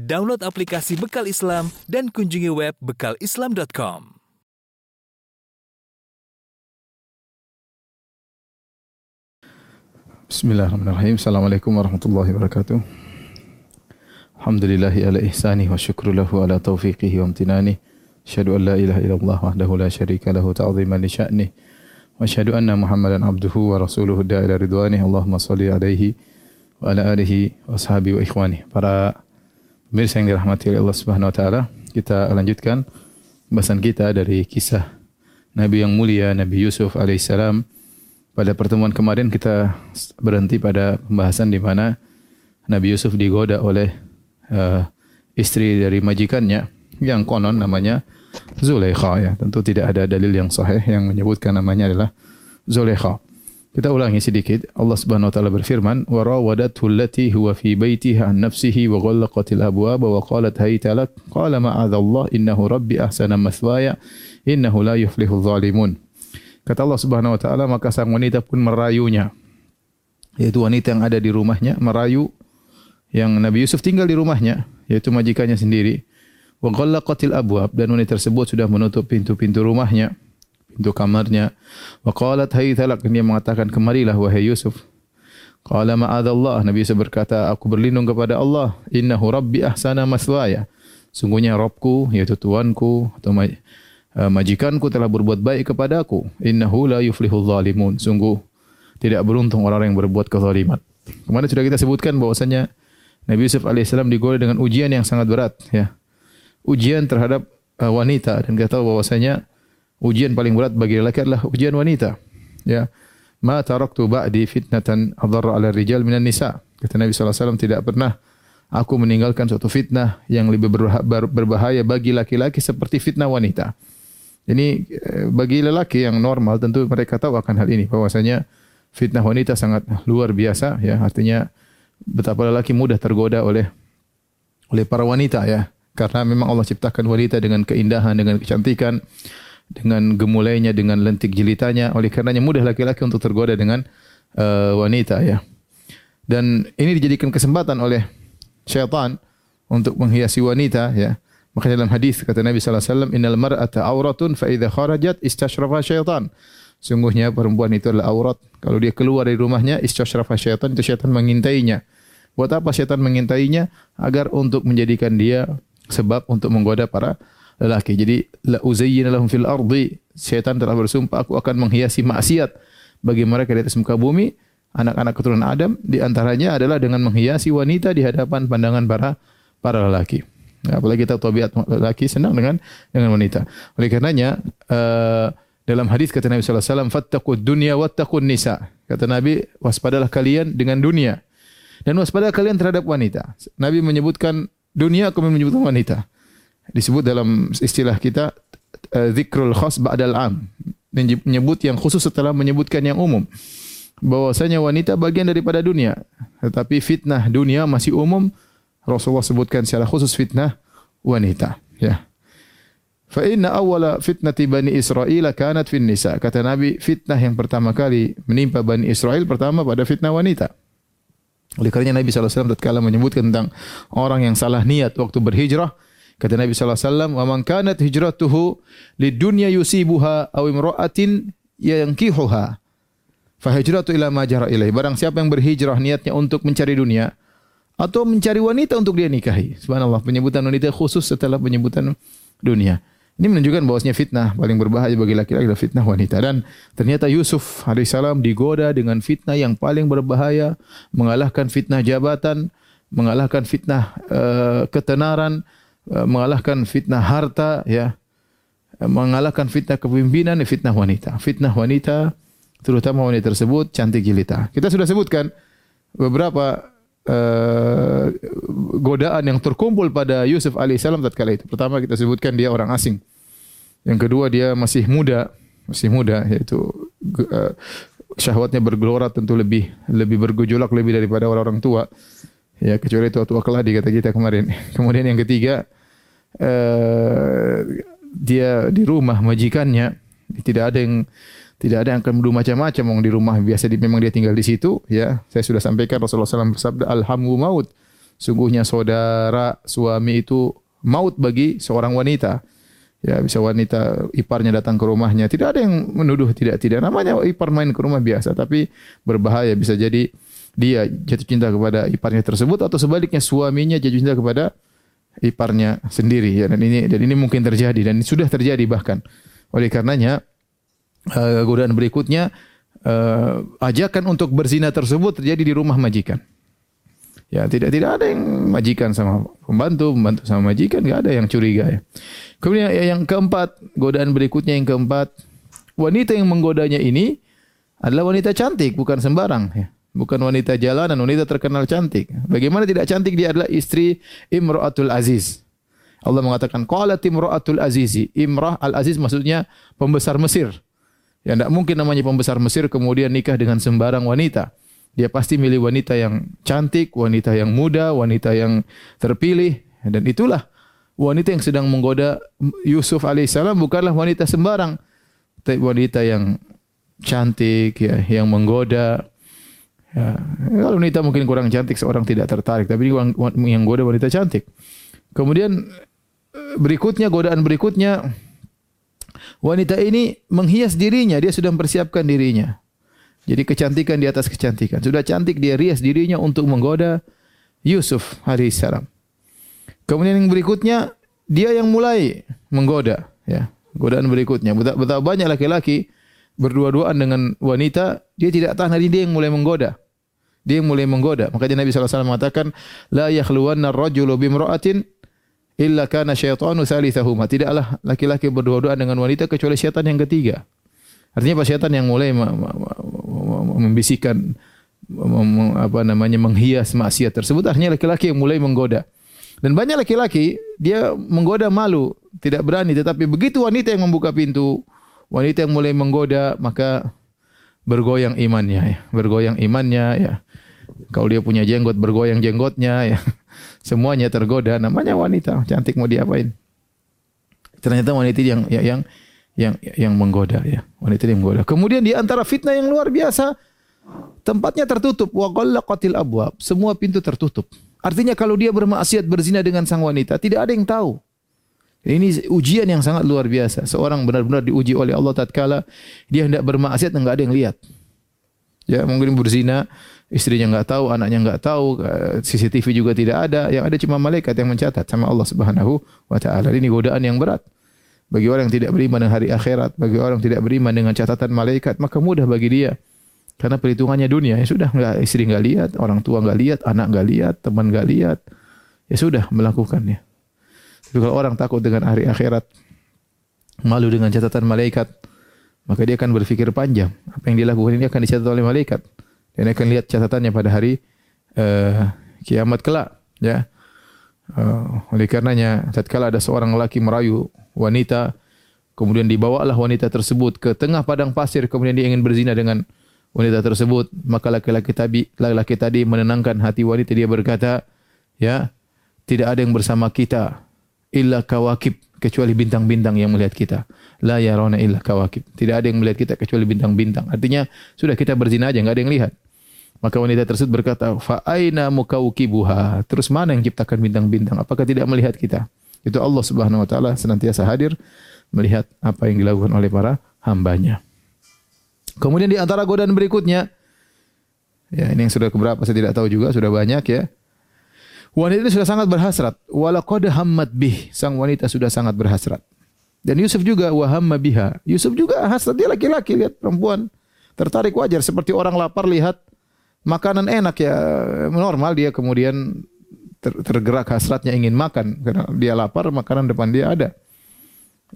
Download aplikasi Bekal Islam dan kunjungi web bekalislam.com. Bismillahirrahmanirrahim. Assalamualaikum warahmatullahi wabarakatuh. Alhamdulillahi ala ihsanih wa syukru lahu ala taufiqihi wa amtinani. Asyhadu an la ilaha illallah wahdahu la syarika lahu ta'ziman li sya'nih. Wa asyhadu anna Muhammadan abduhu wa rasuluhu da'a ila ridwanih. Allahumma salli alaihi wa ala alihi wa sahbihi wa ikhwani. Para pemirsa yang dirahmati oleh Allah Subhanahu wa taala, kita lanjutkan pembahasan kita dari kisah Nabi yang mulia Nabi Yusuf alaihissalam. Pada pertemuan kemarin kita berhenti pada pembahasan di mana Nabi Yusuf digoda oleh uh, istri dari majikannya yang konon namanya Zulaikha ya. Tentu tidak ada dalil yang sahih yang menyebutkan namanya adalah Zulaikha. Kita ulangi sedikit. Allah Subhanahu wa taala berfirman, "Wa rawadathu allati huwa fi baitiha an nafsihi wa ghallaqatil abwaba wa qalat hayta lak." Qala ma'adzallah innahu rabbi ahsana mathwaya innahu la yuflihu dhalimun. Kata Allah Subhanahu wa taala, maka sang wanita pun merayunya. Yaitu wanita yang ada di rumahnya merayu yang Nabi Yusuf tinggal di rumahnya, yaitu majikannya sendiri. Wa ghallaqatil abwab dan wanita tersebut sudah menutup pintu-pintu rumahnya pintu kamarnya. Wa qalat haythalak dia mengatakan kemarilah wahai Yusuf. Qala ma'adallah Nabi Yusuf berkata aku berlindung kepada Allah innahu rabbi ahsana maswaya. Sungguhnya Rabbku yaitu Tuanku atau uh, majikanku telah berbuat baik kepadaku. Innahu la yuflihul zalimun. Sungguh tidak beruntung orang yang berbuat kezaliman. Kemarin sudah kita sebutkan bahwasanya Nabi Yusuf alaihissalam digoda dengan ujian yang sangat berat ya. Ujian terhadap uh, wanita dan kita tahu bahwasanya ujian paling berat bagi lelaki adalah ujian wanita. Ya. Ma taraktu ba'di fitnatan adharra 'ala rijal minan nisa. Kata Nabi SAW tidak pernah aku meninggalkan suatu fitnah yang lebih berbahaya bagi laki-laki seperti fitnah wanita. Ini eh, bagi lelaki yang normal tentu mereka tahu akan hal ini bahwasanya fitnah wanita sangat luar biasa ya artinya betapa lelaki mudah tergoda oleh oleh para wanita ya karena memang Allah ciptakan wanita dengan keindahan dengan kecantikan dengan gemulainya, dengan lentik jilitannya. Oleh karenanya mudah laki-laki untuk tergoda dengan uh, wanita ya. Dan ini dijadikan kesempatan oleh syaitan untuk menghiasi wanita ya. Maka dalam hadis kata Nabi sallallahu alaihi wasallam, "Innal mar'ata auratun fa kharajat istashrafa syaitan." Sungguhnya perempuan itu adalah aurat. Kalau dia keluar dari rumahnya, istashrafa syaitan, itu syaitan mengintainya. Buat apa syaitan mengintainya? Agar untuk menjadikan dia sebab untuk menggoda para lelaki. Jadi la uzayyina lahum fil ardi. Syaitan telah bersumpah aku akan menghiasi maksiat bagi mereka di atas muka bumi anak-anak keturunan Adam di antaranya adalah dengan menghiasi wanita di hadapan pandangan para para lelaki. Ya, apalagi kita tabiat lelaki senang dengan dengan wanita. Oleh karenanya uh, dalam hadis kata Nabi sallallahu alaihi wasallam fattaqud dunya wattaqun nisa. Kata Nabi waspadalah kalian dengan dunia dan waspadalah kalian terhadap wanita. Nabi menyebutkan dunia kemudian menyebutkan wanita disebut dalam istilah kita uh, zikrul khas ba'dal am. Menyebut yang khusus setelah menyebutkan yang umum. Bahwasanya wanita bagian daripada dunia tetapi fitnah dunia masih umum Rasulullah sebutkan secara khusus fitnah wanita ya. Fa inna awwala fitnati bani Israel kanat fin nisa. Kata Nabi fitnah yang pertama kali menimpa bani Israel pertama pada fitnah wanita. Oleh karenanya Nabi SAW tatkala menyebutkan tentang orang yang salah niat waktu berhijrah Kata Nabi sallallahu alaihi wasallam, "Wa man kanat hijratuhu lidunya yusibuha aw imra'atin yankihuha, fa hijratu ila ma ilaih." Barang siapa yang berhijrah niatnya untuk mencari dunia atau mencari wanita untuk dia nikahi. Subhanallah, penyebutan wanita khusus setelah penyebutan dunia. Ini menunjukkan bahwasanya fitnah paling berbahaya bagi laki-laki adalah fitnah wanita dan ternyata Yusuf alaihissalam digoda dengan fitnah yang paling berbahaya, mengalahkan fitnah jabatan, mengalahkan fitnah uh, ketenaran, mengalahkan fitnah harta ya. Eh, mengalahkan fitnah kepemimpinan fitnah wanita. Fitnah wanita terutama wanita tersebut cantik jelita. Kita sudah sebutkan beberapa uh, godaan yang terkumpul pada Yusuf alaihissalam tatkala itu. Pertama kita sebutkan dia orang asing. Yang kedua dia masih muda masih muda yaitu uh, syahwatnya bergelora tentu lebih lebih bergejolak lebih daripada orang-orang tua. Ya kecuali tua-tua keladi kata kita kemarin. Kemudian yang ketiga uh, dia di rumah majikannya. Tidak ada yang tidak ada yang akan menuduh macam-macam. Di rumah biasa di, memang dia tinggal di situ ya. Saya sudah sampaikan Rasulullah SAW bersabda alhamu maut. Sungguhnya saudara suami itu maut bagi seorang wanita. Ya, bisa wanita iparnya datang ke rumahnya. Tidak ada yang menuduh tidak tidak. Namanya ipar main ke rumah biasa, tapi berbahaya. Bisa jadi dia jatuh cinta kepada iparnya tersebut atau sebaliknya suaminya jatuh cinta kepada iparnya sendiri ya dan ini dan ini mungkin terjadi dan sudah terjadi bahkan. Oleh karenanya uh, godaan berikutnya uh, ajakan untuk berzina tersebut terjadi di rumah majikan. Ya, tidak tidak ada yang majikan sama pembantu, pembantu sama majikan, enggak ada yang curiga ya. Kemudian yang keempat, godaan berikutnya yang keempat, wanita yang menggodanya ini adalah wanita cantik, bukan sembarang ya. Bukan wanita jalanan, wanita terkenal cantik. Bagaimana tidak cantik dia adalah istri Imra'atul Aziz. Allah mengatakan qalat Imra'atul Azizi. Imrah Al-Aziz maksudnya pembesar Mesir. Ya tidak mungkin namanya pembesar Mesir kemudian nikah dengan sembarang wanita. Dia pasti milih wanita yang cantik, wanita yang muda, wanita yang terpilih dan itulah wanita yang sedang menggoda Yusuf alaihissalam bukanlah wanita sembarang, tapi wanita yang cantik ya, yang menggoda. Ya, kalau wanita mungkin kurang cantik seorang tidak tertarik, tapi yang goda wanita cantik. Kemudian berikutnya godaan berikutnya wanita ini menghias dirinya, dia sudah mempersiapkan dirinya. Jadi kecantikan di atas kecantikan. Sudah cantik dia rias dirinya untuk menggoda Yusuf alaihissalam. Kemudian yang berikutnya dia yang mulai menggoda ya. Godaan berikutnya betapa banyak laki-laki berdua-duaan dengan wanita dia tidak tahan hari dia yang mulai menggoda. Dia yang mulai menggoda. Makanya Nabi SAW mengatakan la yakhluwanna ar-rajulu bimra'atin illa kana syaitanu thalithahuma. Tidaklah laki-laki berdua-duaan dengan wanita kecuali syaitan yang ketiga. Artinya apa syaitan yang mulai membisikkan apa namanya menghias maksiat tersebut artinya laki-laki yang mulai menggoda. Dan banyak laki-laki dia menggoda malu, tidak berani tetapi begitu wanita yang membuka pintu, wanita yang mulai menggoda maka bergoyang imannya ya, bergoyang imannya ya. Kalau dia punya jenggot bergoyang jenggotnya ya. Semuanya tergoda namanya wanita, cantik mau diapain? Ternyata wanita yang ya, yang yang yang menggoda ya. Wanita yang menggoda. Kemudian di antara fitnah yang luar biasa tempatnya tertutup wa ghallaqatil abwab. Semua pintu tertutup. Artinya kalau dia bermaksiat berzina dengan sang wanita tidak ada yang tahu. Ini ujian yang sangat luar biasa. Seorang benar-benar diuji oleh Allah tatkala dia hendak bermaksiat enggak ada yang lihat. Ya, mungkin berzina, istrinya enggak tahu, anaknya enggak tahu, CCTV juga tidak ada. Yang ada cuma malaikat yang mencatat sama Allah Subhanahu wa taala. Ini godaan yang berat. Bagi orang yang tidak beriman dengan hari akhirat, bagi orang yang tidak beriman dengan catatan malaikat, maka mudah bagi dia. Karena perhitungannya dunia, ya sudah enggak istri enggak lihat, orang tua enggak lihat, anak enggak lihat, teman enggak lihat. Ya sudah melakukannya. Kalau orang takut dengan hari akhirat, malu dengan catatan malaikat, maka dia akan berpikir panjang. Apa yang dilakukan ini akan dicatat oleh malaikat. Dan akan lihat catatannya pada hari uh, kiamat kelak. Ya. Uh, oleh karenanya, tatkala ada seorang lelaki merayu wanita, kemudian dibawalah wanita tersebut ke tengah padang pasir, kemudian dia ingin berzina dengan wanita tersebut, maka laki-laki tadi laki-laki tadi menenangkan hati wanita dia berkata, ya, tidak ada yang bersama kita illa kawakib kecuali bintang-bintang yang melihat kita. La yarona illa kawakib. Tidak ada yang melihat kita kecuali bintang-bintang. Artinya sudah kita berzina aja enggak ada yang lihat. Maka wanita tersebut berkata, "Fa aina mukawkibuha?" Terus mana yang ciptakan bintang-bintang? Apakah tidak melihat kita? Itu Allah Subhanahu wa taala senantiasa hadir melihat apa yang dilakukan oleh para hambanya. Kemudian di antara godaan berikutnya, ya ini yang sudah keberapa saya tidak tahu juga, sudah banyak ya. Wanita ini sudah sangat berhasrat. Walaqad hammat bih. Sang wanita sudah sangat berhasrat. Dan Yusuf juga wahamma biha. Yusuf juga hasrat dia laki-laki lihat perempuan tertarik wajar seperti orang lapar lihat makanan enak ya normal dia kemudian ter, tergerak hasratnya ingin makan karena dia lapar makanan depan dia ada.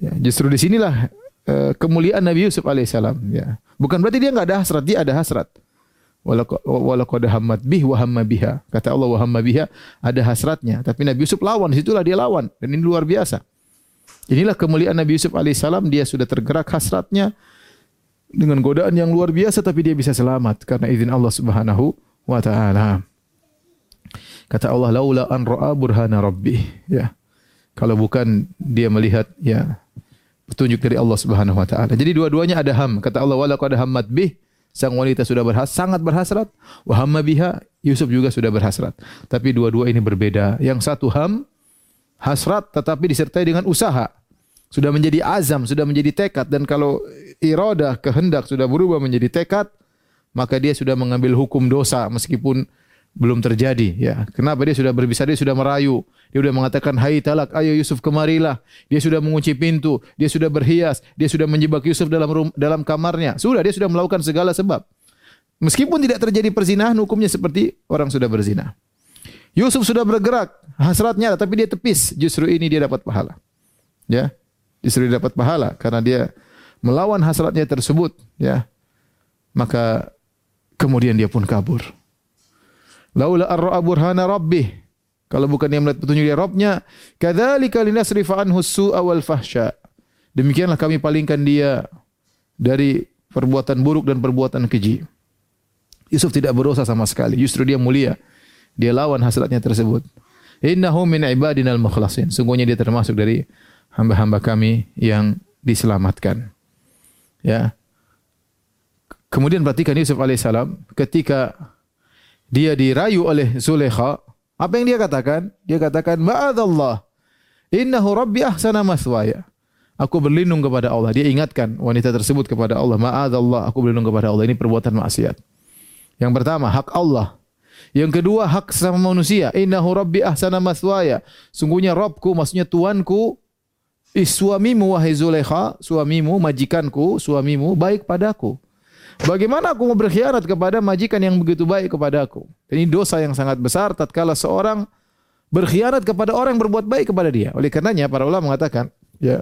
Ya, justru di sinilah uh, kemuliaan Nabi Yusuf alaihissalam. Ya. Bukan berarti dia enggak ada hasrat, dia ada hasrat. Walaqad hammat bih wa hamma biha. Kata Allah wa hamma biha ada hasratnya, tapi Nabi Yusuf lawan, situlah dia lawan dan ini luar biasa. Inilah kemuliaan Nabi Yusuf alaihissalam, dia sudah tergerak hasratnya dengan godaan yang luar biasa tapi dia bisa selamat karena izin Allah Subhanahu wa taala. Kata Allah laula an ra'a burhana rabbih ya. Kalau bukan dia melihat ya petunjuk dari Allah Subhanahu wa taala. Jadi dua-duanya ada ham. Kata Allah wala qad hammat bih sang wanita sudah berhas sangat berhasrat wa hamma biha Yusuf juga sudah berhasrat. Tapi dua-dua ini berbeda. Yang satu ham, hasrat tetapi disertai dengan usaha. Sudah menjadi azam, sudah menjadi tekad. Dan kalau iradah, kehendak sudah berubah menjadi tekad, maka dia sudah mengambil hukum dosa meskipun belum terjadi ya. Kenapa dia sudah berbisa dia sudah merayu. Dia sudah mengatakan hai talak ayo Yusuf kemarilah. Dia sudah mengunci pintu, dia sudah berhias, dia sudah menjebak Yusuf dalam rum, dalam kamarnya. Sudah dia sudah melakukan segala sebab. Meskipun tidak terjadi perzinahan hukumnya seperti orang sudah berzina. Yusuf sudah bergerak, hasratnya tapi dia tepis. Justru ini dia dapat pahala. Ya. Justru dia dapat pahala karena dia melawan hasratnya tersebut, ya. Maka kemudian dia pun kabur. Laula ar-ra'a burhana rabbih. Kalau bukan dia melihat petunjuk dari Rabbnya, kadzalika linasrifa anhu su'a wal fahsya. Demikianlah kami palingkan dia dari perbuatan buruk dan perbuatan keji. Yusuf tidak berdosa sama sekali, justru dia mulia. Dia lawan hasratnya tersebut. Innahu min ibadinal mukhlasin. Sungguhnya dia termasuk dari hamba-hamba kami yang diselamatkan. Ya. Kemudian perhatikan Yusuf alaihissalam ketika dia dirayu oleh Zulekha, apa yang dia katakan? Dia katakan, "Ma'adallah, innahu rabbi ahsana maswaya." Aku berlindung kepada Allah. Dia ingatkan wanita tersebut kepada Allah, "Ma'adallah, aku berlindung kepada Allah." Ini perbuatan maksiat. Yang pertama, hak Allah. Yang kedua, hak sesama manusia. Innahu rabbi ahsana maswaya. Sungguhnya Rabbku, maksudnya Tuanku, suamimu wahai Zulekha, suamimu, majikanku, suamimu baik padaku. Bagaimana aku mau berkhianat kepada majikan yang begitu baik kepada aku? Ini dosa yang sangat besar tatkala seorang berkhianat kepada orang yang berbuat baik kepada dia. Oleh karenanya para ulama mengatakan, ya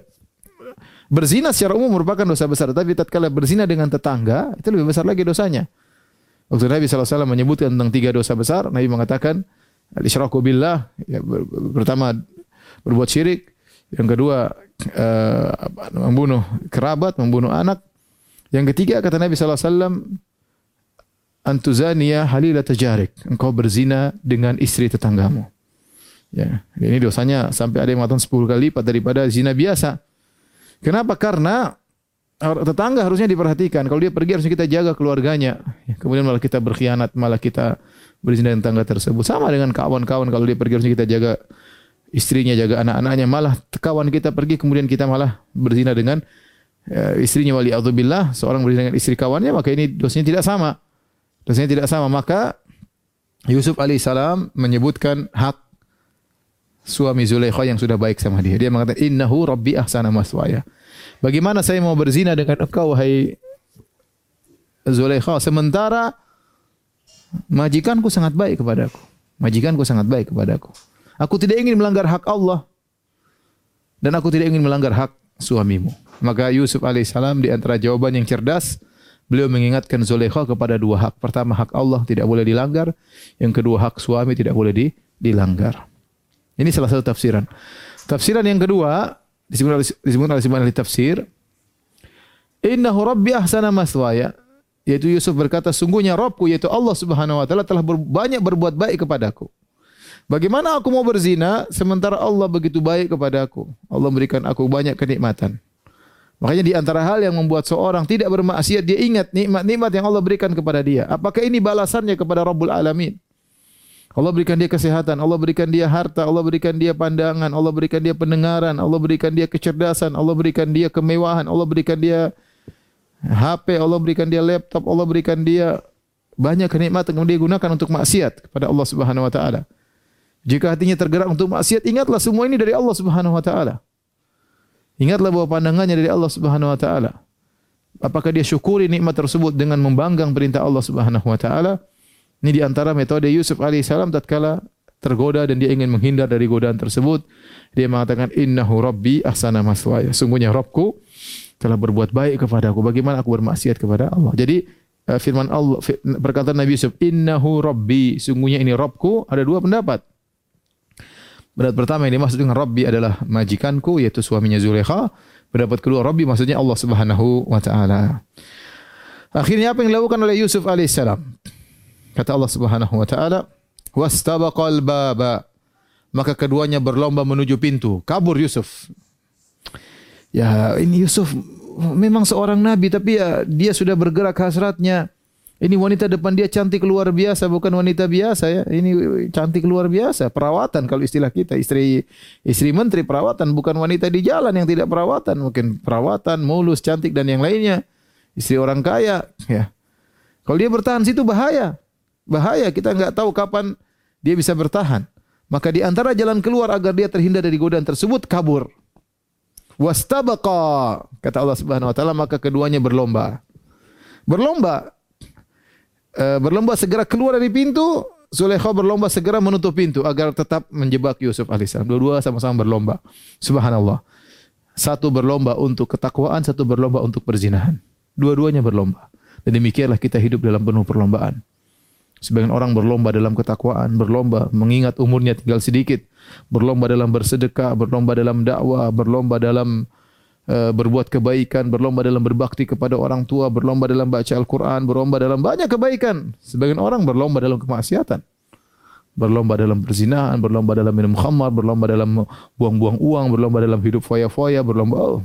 berzina secara umum merupakan dosa besar, tapi tatkala berzina dengan tetangga itu lebih besar lagi dosanya. Waktu Nabi SAW menyebutkan tentang tiga dosa besar, Nabi mengatakan, Al-Isyraku billah, ya, pertama berbuat syirik, yang kedua uh, membunuh kerabat, membunuh anak, yang ketiga kata Nabi wasallam antuzania halila tajarik. Engkau berzina dengan istri tetanggamu. Ya, ini dosanya sampai ada yang mengatakan 10 kali lipat daripada zina biasa. Kenapa? Karena tetangga harusnya diperhatikan. Kalau dia pergi harusnya kita jaga keluarganya. Ya, kemudian malah kita berkhianat, malah kita berzina dengan tetangga tersebut. Sama dengan kawan-kawan kalau dia pergi harusnya kita jaga istrinya, jaga anak-anaknya. Malah kawan kita pergi kemudian kita malah berzina dengan ya, istrinya wali billah seorang berzina dengan istri kawannya maka ini dosanya tidak sama. Dosanya tidak sama maka Yusuf alaihissalam menyebutkan hak suami Zulaikha yang sudah baik sama dia. Dia mengatakan innahu rabbi ahsana maswaya. Bagaimana saya mau berzina dengan engkau wahai Zulaikha sementara majikanku sangat baik kepadaku. Majikanku sangat baik kepadaku. Aku tidak ingin melanggar hak Allah dan aku tidak ingin melanggar hak suamimu. Maka Yusuf alaihissalam di antara jawaban yang cerdas, beliau mengingatkan Zulaikha kepada dua hak. Pertama hak Allah tidak boleh dilanggar, yang kedua hak suami tidak boleh di, dilanggar. Ini salah satu tafsiran. Tafsiran yang kedua disebut oleh ahli tafsir, Innahu Rabbi ahsana maswaya. Yaitu Yusuf berkata, sungguhnya Rabbku yaitu Allah Subhanahu wa taala telah banyak berbuat baik kepadaku. Bagaimana aku mau berzina sementara Allah begitu baik kepadaku? Allah memberikan aku banyak kenikmatan. Makanya di antara hal yang membuat seorang tidak bermaksiat dia ingat nikmat-nikmat yang Allah berikan kepada dia. Apakah ini balasannya kepada Rabbul Alamin? Allah berikan dia kesehatan, Allah berikan dia harta, Allah berikan dia pandangan, Allah berikan dia pendengaran, Allah berikan dia kecerdasan, Allah berikan dia kemewahan, Allah berikan dia HP, Allah berikan dia laptop, Allah berikan dia banyak kenikmatan yang dia gunakan untuk maksiat kepada Allah Subhanahu wa taala. Jika hatinya tergerak untuk maksiat, ingatlah semua ini dari Allah Subhanahu wa taala. Ingatlah bahwa pandangannya dari Allah Subhanahu wa taala. Apakah dia syukuri nikmat tersebut dengan membanggang perintah Allah Subhanahu wa taala? Ini di antara metode Yusuf alaihissalam tatkala tergoda dan dia ingin menghindar dari godaan tersebut. Dia mengatakan innahu rabbi ahsana maswaya. Sungguhnya Rabbku telah berbuat baik kepada aku. Bagaimana aku bermaksiat kepada Allah? Jadi eh, firman Allah perkataan Nabi Yusuf innahu rabbi. Sungguhnya ini Rabbku ada dua pendapat. Pendapat pertama yang dimaksud dengan Rabbi adalah majikanku yaitu suaminya Zulekha. Pendapat kedua Rabbi maksudnya Allah Subhanahu wa taala. Akhirnya apa yang dilakukan oleh Yusuf alaihissalam? Kata Allah Subhanahu wa taala, "Wastabaqal baba." Maka keduanya berlomba menuju pintu. Kabur Yusuf. Ya, ini Yusuf memang seorang nabi tapi ya dia sudah bergerak hasratnya Ini wanita depan dia cantik luar biasa, bukan wanita biasa ya. Ini cantik luar biasa, perawatan kalau istilah kita, istri istri menteri perawatan, bukan wanita di jalan yang tidak perawatan, mungkin perawatan, mulus, cantik dan yang lainnya. Istri orang kaya, ya. Kalau dia bertahan situ bahaya. Bahaya, kita nggak tahu kapan dia bisa bertahan. Maka di antara jalan keluar agar dia terhindar dari godaan tersebut kabur. Wastabaqa kata Allah Subhanahu wa taala maka keduanya berlomba. Berlomba Eh, berlomba segera keluar dari pintu, Zulaikha berlomba segera menutup pintu agar tetap menjebak Yusuf alaihissalam. Dua-dua sama-sama berlomba. Subhanallah. Satu berlomba untuk ketakwaan, satu berlomba untuk perzinahan. Dua-duanya berlomba. Dan demikianlah kita hidup dalam penuh perlombaan. Sebagian orang berlomba dalam ketakwaan, berlomba mengingat umurnya tinggal sedikit, berlomba dalam bersedekah, berlomba dalam dakwah, berlomba dalam berbuat kebaikan, berlomba dalam berbakti kepada orang tua, berlomba dalam baca Al-Quran, berlomba dalam banyak kebaikan. Sebagian orang berlomba dalam kemaksiatan. Berlomba dalam perzinahan, berlomba dalam minum khamar, berlomba dalam buang-buang uang, berlomba dalam hidup foya-foya, berlomba oh,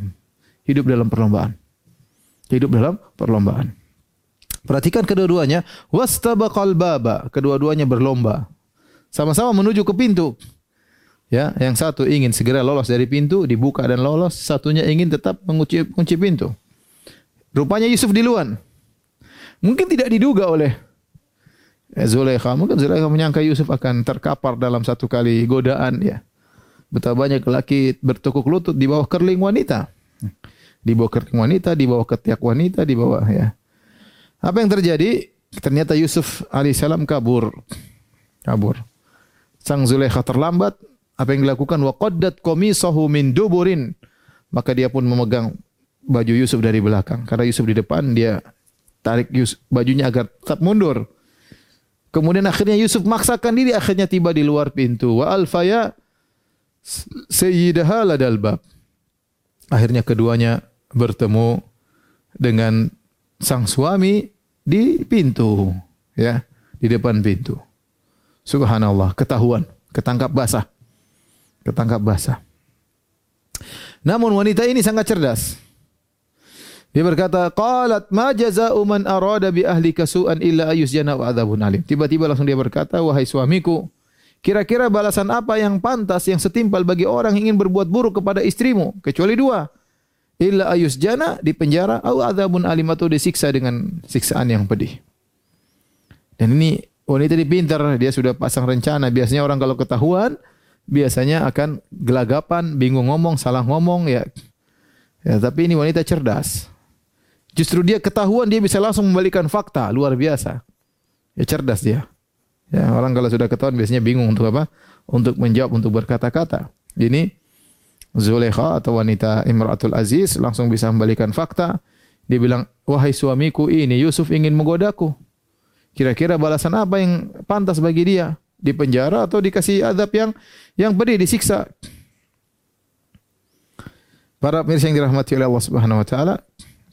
hidup dalam perlombaan. Hidup dalam perlombaan. Perhatikan kedua-duanya, wastabaqal baba, kedua-duanya berlomba. Sama-sama menuju ke pintu. Ya, yang satu ingin segera lolos dari pintu, dibuka dan lolos, satunya ingin tetap mengunci kunci pintu. Rupanya Yusuf duluan. Mungkin tidak diduga oleh Zulaikha. Mungkin Zulaikha menyangka Yusuf akan terkapar dalam satu kali godaan ya. Betapa banyak laki bertukuk lutut di bawah kerling wanita. Di bawah kerling wanita, di bawah ketiak wanita, di bawah ya. Apa yang terjadi? Ternyata Yusuf alaihissalam kabur. Kabur. Sang Zulaikha terlambat, apa yang dilakukan? Wa qaddat qamisahu min duburin. Maka dia pun memegang baju Yusuf dari belakang. Karena Yusuf di depan dia tarik Yusuf, bajunya agar tetap mundur. Kemudian akhirnya Yusuf maksakan diri akhirnya tiba di luar pintu. Wa alfaya sayyidaha ladal bab. Akhirnya keduanya bertemu dengan sang suami di pintu ya di depan pintu. Subhanallah ketahuan ketangkap basah ketangkap basah. Namun wanita ini sangat cerdas. Dia berkata, "Qalat ma jazaa'u man arada bi ahlika su'an illa ayusjana wa adzabun alim." Tiba-tiba langsung dia berkata, "Wahai suamiku, kira-kira balasan apa yang pantas yang setimpal bagi orang yang ingin berbuat buruk kepada istrimu kecuali dua? Illa ayusjana di penjara atau adzabun alim atau disiksa dengan siksaan yang pedih." Dan ini wanita ini pintar, dia sudah pasang rencana. Biasanya orang kalau ketahuan, biasanya akan gelagapan, bingung ngomong, salah ngomong ya. Ya, tapi ini wanita cerdas. Justru dia ketahuan dia bisa langsung membalikan fakta, luar biasa. Ya cerdas dia. Ya, orang kalau sudah ketahuan biasanya bingung untuk apa? Untuk menjawab, untuk berkata-kata. Ini Zulekha atau wanita Imratul Aziz langsung bisa membalikan fakta. Dia bilang, wahai suamiku ini Yusuf ingin menggodaku. Kira-kira balasan apa yang pantas bagi dia? Di penjara atau dikasih adab yang yang pedih disiksa. Para pemirsa yang dirahmati oleh Allah Subhanahu wa taala,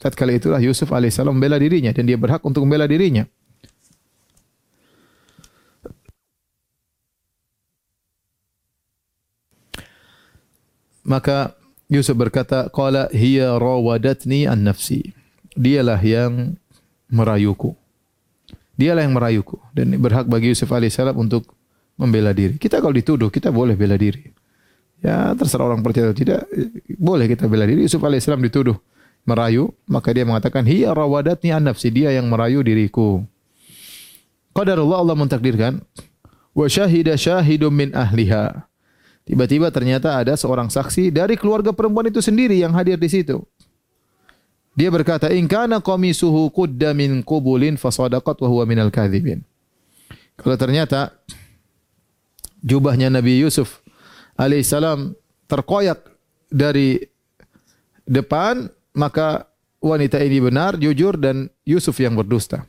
tatkala itulah Yusuf alaihissalam membela dirinya dan dia berhak untuk membela dirinya. Maka Yusuf berkata, "Qala hiya rawadatni an nafsi." Dialah yang merayuku. Dialah yang merayuku dan berhak bagi Yusuf alaihissalam untuk membela diri. Kita kalau dituduh, kita boleh bela diri. Ya, terserah orang percaya atau tidak, boleh kita bela diri. Yusuf alaihissalam dituduh merayu, maka dia mengatakan, "Hiya rawadatni an nafsi." Dia yang merayu diriku. Qadarullah Allah mentakdirkan, wa syahida syahidum min ahliha. Tiba-tiba ternyata ada seorang saksi dari keluarga perempuan itu sendiri yang hadir di situ. Dia berkata, "In kana qamisuhu qudda min qubulin fasadaqat wa huwa minal kadhibin." Kalau ternyata jubahnya Nabi Yusuf alaihissalam terkoyak dari depan, maka wanita ini benar, jujur dan Yusuf yang berdusta.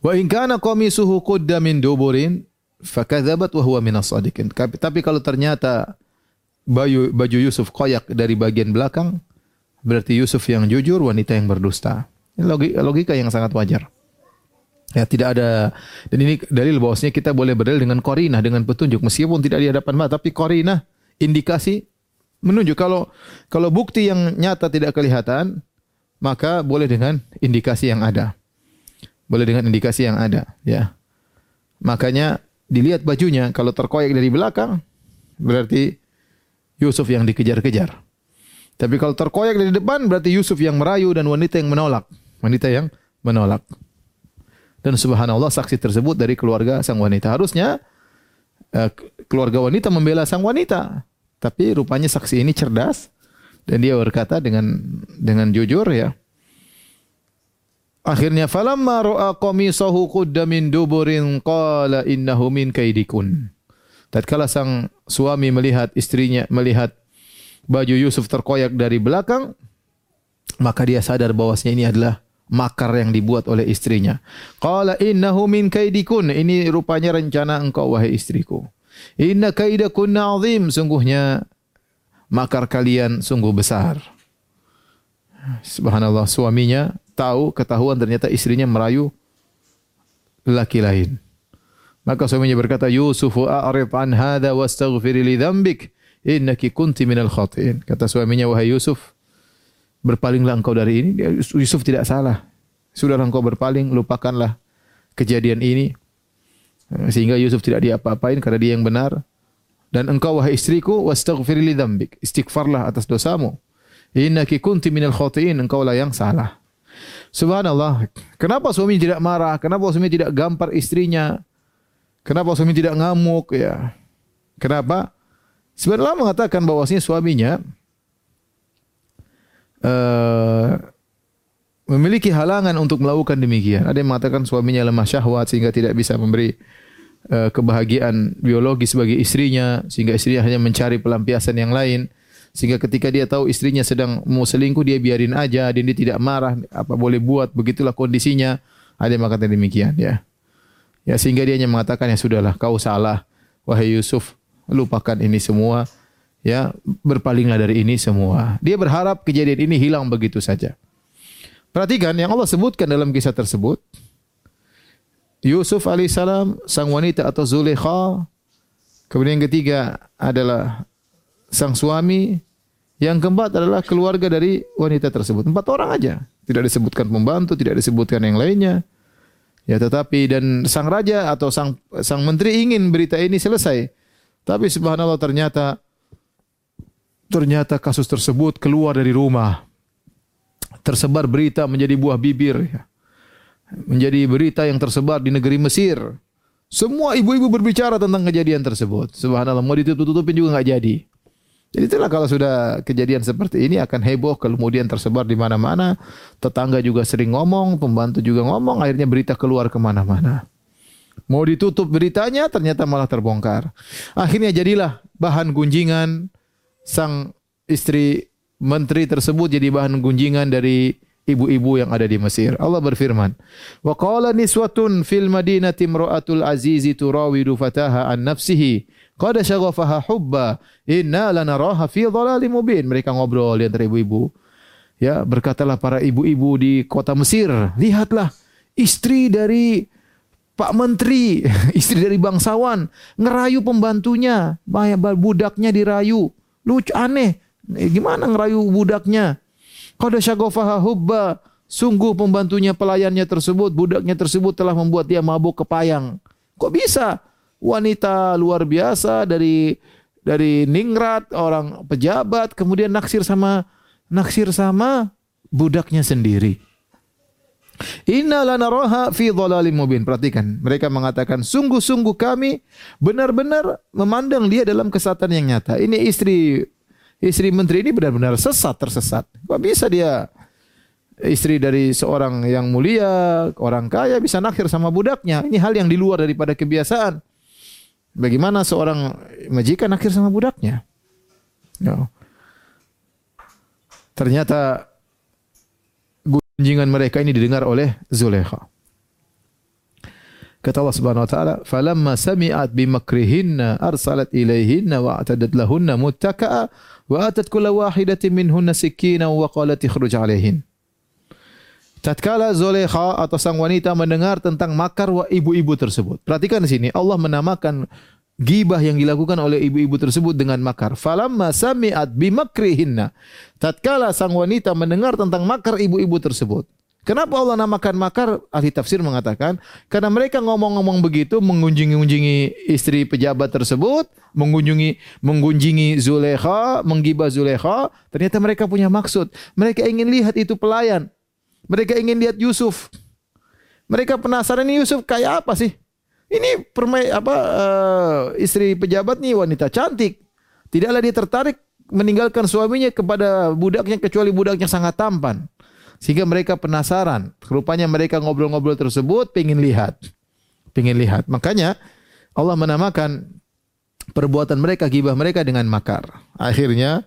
Wa in kana qamisuhu qudda min duburin fakadzabat wa huwa minas sadiqin. Tapi kalau ternyata baju baju Yusuf koyak dari bagian belakang, berarti Yusuf yang jujur, wanita yang berdusta. Ini logika, logika yang sangat wajar. Ya, tidak ada dan ini dalil bahwasanya kita boleh berdalil dengan korinah dengan petunjuk meskipun tidak di hadapan mata tapi korinah indikasi menunjuk kalau kalau bukti yang nyata tidak kelihatan maka boleh dengan indikasi yang ada. Boleh dengan indikasi yang ada, ya. Makanya dilihat bajunya kalau terkoyak dari belakang berarti Yusuf yang dikejar-kejar. Tapi kalau terkoyak dari depan berarti Yusuf yang merayu dan wanita yang menolak. Wanita yang menolak. Dan subhanallah saksi tersebut dari keluarga sang wanita. Harusnya uh, keluarga wanita membela sang wanita. Tapi rupanya saksi ini cerdas dan dia berkata dengan dengan jujur ya. Akhirnya falamma ra'a qamisahu qudda min duburin qala innahu min kaidikun. Tatkala sang suami melihat istrinya melihat baju Yusuf terkoyak dari belakang, maka dia sadar bahwasanya ini adalah makar yang dibuat oleh istrinya. Qala innahu min kaidikun. Ini rupanya rencana engkau wahai istriku. Inna kaidakunna azim. Sungguhnya makar kalian sungguh besar. Subhanallah suaminya tahu ketahuan ternyata istrinya merayu laki lain. Maka suaminya berkata, Yusuf a'rid an hadha wastaghfir li dzambik innaki kunti minal khatiin. Kata suaminya, wahai Yusuf, berpalinglah engkau dari ini. Yusuf tidak salah. Sudahlah engkau berpaling, lupakanlah kejadian ini. Sehingga Yusuf tidak diapa-apain karena dia yang benar. Dan engkau wahai istriku wastaghfir li dzambik. Istighfarlah atas dosamu. Innaki kunti minal. Engkau lah yang salah. Subhanallah. Kenapa suami tidak marah? Kenapa suami tidak gampar istrinya? Kenapa suami tidak ngamuk ya? Kenapa? Sebenarnya mengatakan bahwasanya suaminya uh, memiliki halangan untuk melakukan demikian. Ada yang mengatakan suaminya lemah syahwat sehingga tidak bisa memberi uh, kebahagiaan biologis bagi istrinya sehingga istrinya hanya mencari pelampiasan yang lain sehingga ketika dia tahu istrinya sedang mau selingkuh dia biarin aja dan dia tidak marah apa boleh buat begitulah kondisinya ada yang mengatakan demikian ya ya sehingga dia hanya mengatakan ya sudahlah kau salah wahai Yusuf lupakan ini semua ya berpalinglah dari ini semua. Dia berharap kejadian ini hilang begitu saja. Perhatikan yang Allah sebutkan dalam kisah tersebut. Yusuf alaihissalam, sang wanita atau Zulekha. Kemudian yang ketiga adalah sang suami. Yang keempat adalah keluarga dari wanita tersebut. Empat orang aja. Tidak disebutkan pembantu, tidak disebutkan yang lainnya. Ya tetapi dan sang raja atau sang sang menteri ingin berita ini selesai. Tapi subhanallah ternyata ternyata kasus tersebut keluar dari rumah. Tersebar berita menjadi buah bibir. Ya. Menjadi berita yang tersebar di negeri Mesir. Semua ibu-ibu berbicara tentang kejadian tersebut. Subhanallah, mau ditutup-tutupin juga nggak jadi. Jadi itulah kalau sudah kejadian seperti ini akan heboh kemudian tersebar di mana-mana. Tetangga juga sering ngomong, pembantu juga ngomong, akhirnya berita keluar ke mana-mana. Mau ditutup beritanya ternyata malah terbongkar. Akhirnya jadilah bahan gunjingan, sang istri menteri tersebut jadi bahan gunjingan dari ibu-ibu yang ada di Mesir. Allah berfirman, "Wa qala niswatun fil madinati imra'atul azizi turawidu fataha an nafsihi qad syaghafaha hubba inna lanaraha fi dhalalim mubin." Mereka ngobrol di antara ibu-ibu. Ya, berkatalah para ibu-ibu di kota Mesir, "Lihatlah istri dari Pak Menteri, istri dari bangsawan, ngerayu pembantunya, budaknya dirayu. Lucu aneh. Eh, gimana ngerayu budaknya? Qad syagofaha hubba. Sungguh pembantunya pelayannya tersebut, budaknya tersebut telah membuat dia mabuk kepayang. Kok bisa? Wanita luar biasa dari dari ningrat, orang pejabat, kemudian naksir sama naksir sama budaknya sendiri. Inna lanaraha fi dhalalim mubin. Perhatikan, mereka mengatakan sungguh-sungguh kami benar-benar memandang dia dalam kesatan yang nyata. Ini istri istri menteri ini benar-benar sesat tersesat. Kok bisa dia istri dari seorang yang mulia, orang kaya bisa nakhir sama budaknya? Ini hal yang di luar daripada kebiasaan. Bagaimana seorang majikan nakhir sama budaknya? No. Ternyata Junjungan mereka ini didengar oleh Zulekha. Kata Allah Subhanahu wa taala, "Falamma sami'at bimakrihinna arsalat ilaihinna wa atadat lahunna muttaka'a wa atat kulla wahidatin minhunna sikina wa qalat ikhruj alaihin." Tatkala Zulekha atau sang wanita mendengar tentang makar ibu-ibu tersebut. Perhatikan di sini Allah menamakan gibah yang dilakukan oleh ibu-ibu tersebut dengan makar. Falamma sami'at bimakrihinna. Tatkala sang wanita mendengar tentang makar ibu-ibu tersebut. Kenapa Allah namakan makar? Ahli tafsir mengatakan karena mereka ngomong-ngomong begitu mengunjungi-unjungi istri pejabat tersebut, mengunjungi mengunjungi Zulekha, menggibah Zulekha, ternyata mereka punya maksud. Mereka ingin lihat itu pelayan. Mereka ingin lihat Yusuf. Mereka penasaran ini Yusuf kayak apa sih? Ini permai apa uh, istri pejabat nih wanita cantik. Tidaklah dia tertarik meninggalkan suaminya kepada budaknya kecuali budaknya sangat tampan. Sehingga mereka penasaran. Rupanya mereka ngobrol-ngobrol tersebut pengen lihat. Pengen lihat. Makanya Allah menamakan perbuatan mereka, gibah mereka dengan makar. Akhirnya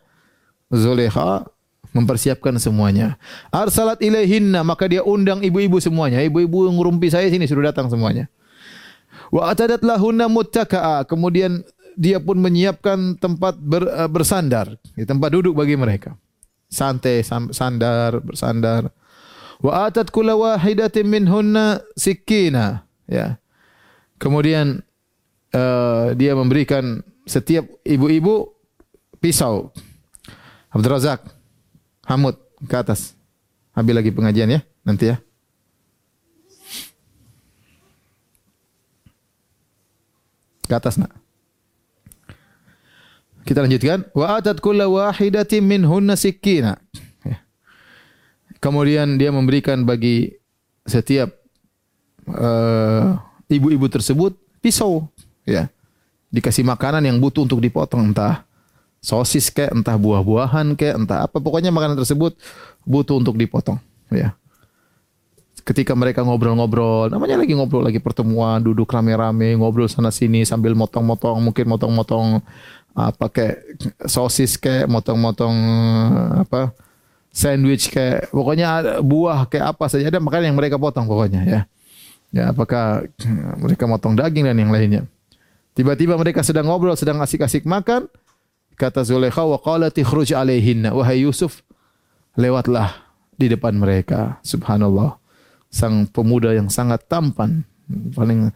Zulekha mempersiapkan semuanya. Arsalat ilaihinna, maka dia undang ibu-ibu semuanya. Ibu-ibu ngurumpi saya sini suruh datang semuanya. Wa atadat lahunna muttaka'a. Kemudian dia pun menyiapkan tempat ber, uh, bersandar, di tempat duduk bagi mereka santai sandar bersandar wa atat kulla wahidatin minhunna sikina ya kemudian uh, dia memberikan setiap ibu-ibu pisau Abdul Razak Hamud ke atas habis lagi pengajian ya nanti ya ke atas nak kita lanjutkan. Wa atat kulla wahidatin minhunna sikkina. Ya. Kemudian dia memberikan bagi setiap uh, ibu-ibu uh, tersebut pisau, ya. Dikasih makanan yang butuh untuk dipotong entah sosis kayak entah buah-buahan kayak entah apa pokoknya makanan tersebut butuh untuk dipotong, ya. Ketika mereka ngobrol-ngobrol, namanya lagi ngobrol lagi pertemuan, duduk rame-rame, ngobrol sana sini sambil motong-motong, mungkin motong-motong apa kayak sosis kayak motong-motong apa sandwich kayak pokoknya buah kayak apa saja ada makanan yang mereka potong pokoknya ya. Ya apakah mereka motong daging dan yang lainnya. Tiba-tiba mereka sedang ngobrol, sedang asik-asik makan. Kata Zulekha wa qalat ikhruj alaihinna wahai Yusuf lewatlah di depan mereka. Subhanallah. Sang pemuda yang sangat tampan, paling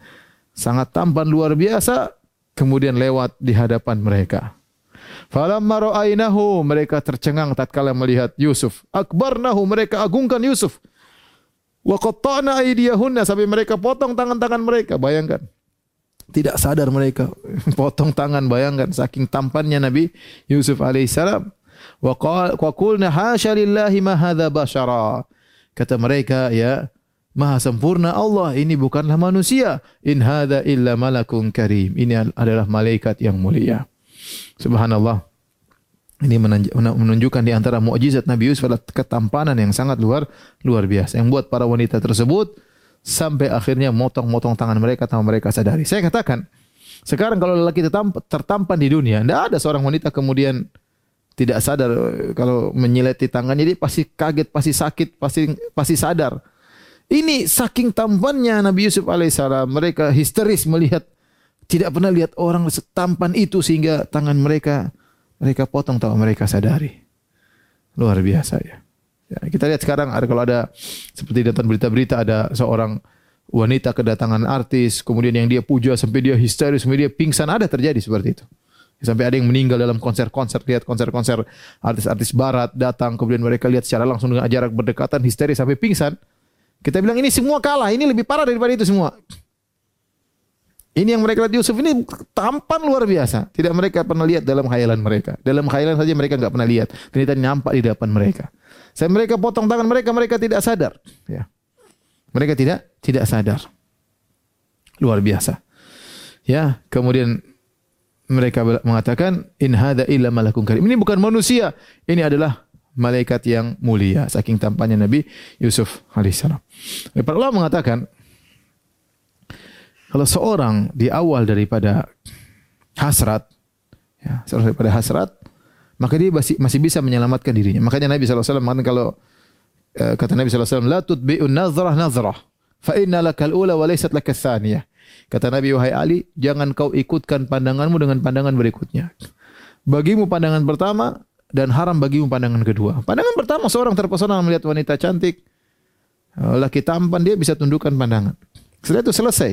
sangat tampan luar biasa kemudian lewat di hadapan mereka. Falamma ra'ainahu mereka tercengang tatkala melihat Yusuf. Akbarnahu mereka agungkan Yusuf. Wa qatta'na aydiyahunna sampai mereka potong tangan-tangan mereka. Bayangkan. Tidak sadar mereka potong tangan bayangkan saking tampannya Nabi Yusuf alaihissalam. Wa qulna hasya lillahi ma hadza bashara. Kata mereka ya Maha sempurna Allah ini bukanlah manusia. In hadza illa malakun karim. Ini adalah malaikat yang mulia. Subhanallah. Ini menunjukkan di antara mukjizat Nabi Yusuf adalah ketampanan yang sangat luar luar biasa yang buat para wanita tersebut sampai akhirnya motong-motong tangan mereka tanpa mereka sadari. Saya katakan, sekarang kalau lelaki tertampan di dunia, tidak ada seorang wanita kemudian tidak sadar kalau menyileti tangannya dia pasti kaget, pasti sakit, pasti pasti sadar. Ini saking tampannya Nabi Yusuf alaihissalam, mereka histeris melihat tidak pernah lihat orang setampan itu sehingga tangan mereka mereka potong tahu mereka sadari. Luar biasa ya. Ya. Kita lihat sekarang ada kalau ada seperti datang berita-berita ada seorang wanita kedatangan artis, kemudian yang dia puja sampai dia histeris, sampai dia pingsan ada terjadi seperti itu. Sampai ada yang meninggal dalam konser-konser, lihat konser-konser artis-artis barat datang, kemudian mereka lihat secara langsung dengan jarak berdekatan, histeris sampai pingsan. Kita bilang ini semua kalah, ini lebih parah daripada itu semua. Ini yang mereka lihat Yusuf ini tampan luar biasa. Tidak mereka pernah lihat dalam khayalan mereka. Dalam khayalan saja mereka nggak pernah lihat. Ternyata nampak di depan mereka. Saya mereka potong tangan mereka, mereka tidak sadar. Ya. Mereka tidak tidak sadar. Luar biasa. Ya, kemudian mereka mengatakan in hada illa malakun karim. Ini bukan manusia, ini adalah malaikat yang mulia saking tampannya Nabi Yusuf alaihissalam. Para ulama mengatakan kalau seorang di awal daripada hasrat ya, daripada hasrat maka dia masih, masih bisa menyelamatkan dirinya. Makanya Nabi SAW mengatakan kalau uh, kata Nabi SAW la tutbi'un nazrah nazrah fa inna lakal ula lakal thaniyah. Kata Nabi wahai Ali, jangan kau ikutkan pandanganmu dengan pandangan berikutnya. Bagimu pandangan pertama dan haram bagimu pandangan kedua. Pandangan pertama seorang terpesona melihat wanita cantik, laki tampan dia bisa tundukkan pandangan. Setelah itu selesai.